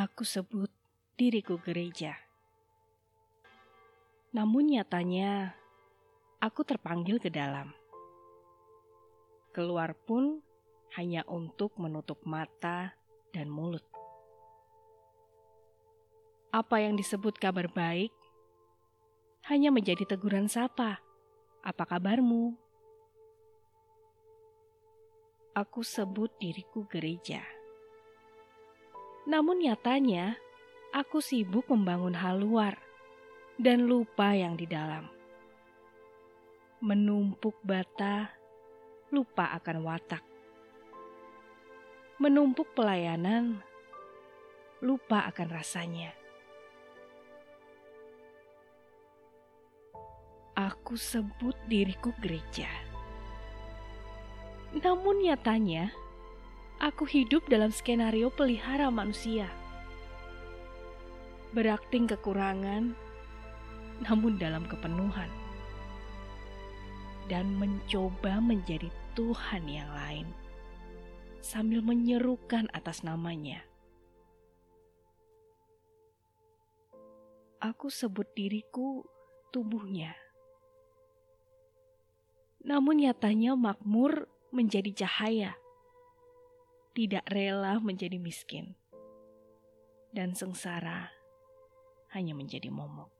Aku sebut diriku gereja. Namun nyatanya, aku terpanggil ke dalam. Keluar pun hanya untuk menutup mata dan mulut. Apa yang disebut kabar baik hanya menjadi teguran sapa. Apa kabarmu? Aku sebut diriku gereja. Namun nyatanya, aku sibuk membangun hal luar dan lupa yang di dalam. Menumpuk bata, lupa akan watak. Menumpuk pelayanan, lupa akan rasanya. Aku sebut diriku gereja. Namun nyatanya, aku hidup dalam skenario pelihara manusia. Berakting kekurangan, namun dalam kepenuhan. Dan mencoba menjadi Tuhan yang lain, sambil menyerukan atas namanya. Aku sebut diriku tubuhnya. Namun nyatanya makmur menjadi cahaya, tidak rela menjadi miskin, dan sengsara hanya menjadi momok.